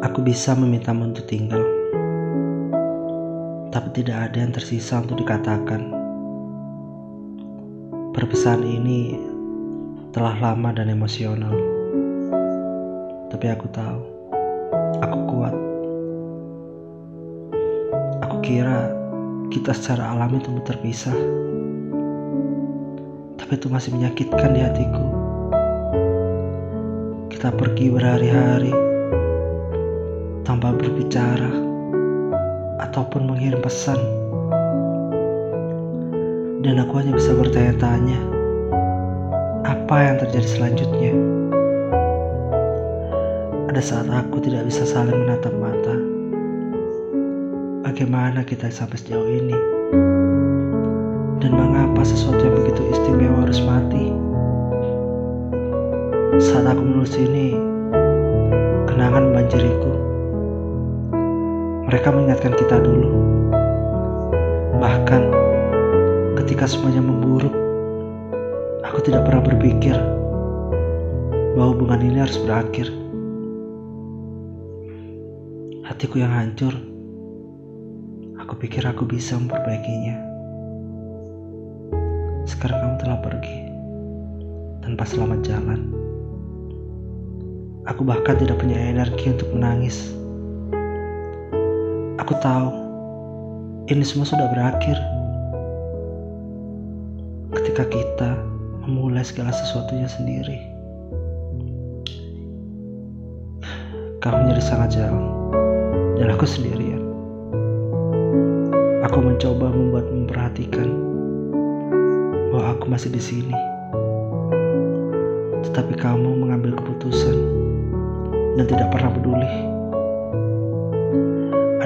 Aku bisa memintamu untuk tinggal, tapi tidak ada yang tersisa untuk dikatakan. Perpesan ini telah lama dan emosional, tapi aku tahu aku kuat. Aku kira kita secara alami tumbuh terpisah, tapi itu masih menyakitkan di hatiku. Kita pergi berhari-hari tanpa berbicara ataupun mengirim pesan. Dan aku hanya bisa bertanya-tanya, apa yang terjadi selanjutnya? Ada saat aku tidak bisa saling menatap mata. Bagaimana kita sampai sejauh ini? Dan mengapa sesuatu yang begitu istimewa harus mati? Saat aku menulis ini, ketika semuanya memburuk, aku tidak pernah berpikir bahwa hubungan ini harus berakhir. Hatiku yang hancur, aku pikir aku bisa memperbaikinya. Sekarang kamu telah pergi tanpa selamat jalan. Aku bahkan tidak punya energi untuk menangis. Aku tahu ini semua sudah berakhir. Ketika kita memulai segala sesuatunya sendiri. Kamu menjadi sangat jauh dan aku sendirian. Aku mencoba membuat memperhatikan bahwa aku masih di sini. Tetapi kamu mengambil keputusan dan tidak pernah peduli.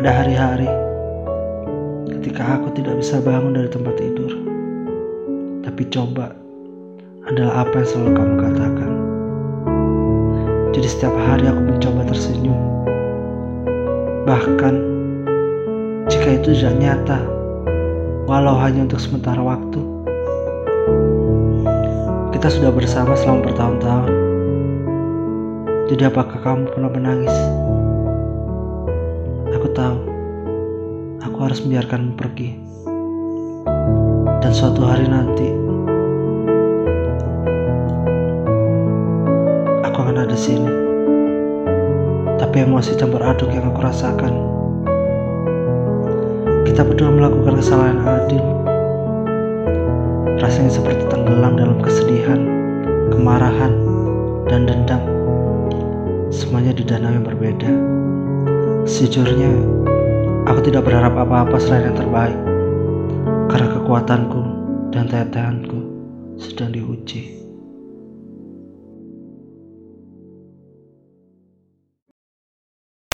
Ada hari-hari ketika aku tidak bisa bangun dari tempat tidur. Tapi coba adalah apa yang selalu kamu katakan. Jadi setiap hari aku mencoba tersenyum. Bahkan jika itu tidak nyata, walau hanya untuk sementara waktu. Kita sudah bersama selama bertahun-tahun. Jadi apakah kamu pernah menangis? Aku tahu, aku harus membiarkanmu pergi. Dan suatu hari nanti, Tapi emosi campur aduk yang aku rasakan. Kita berdua melakukan kesalahan adil. Rasanya seperti tenggelam dalam kesedihan, kemarahan, dan dendam. Semuanya di danau yang berbeda. Sejujurnya, aku tidak berharap apa-apa selain yang terbaik. Karena kekuatanku dan teteanku sedang diuji.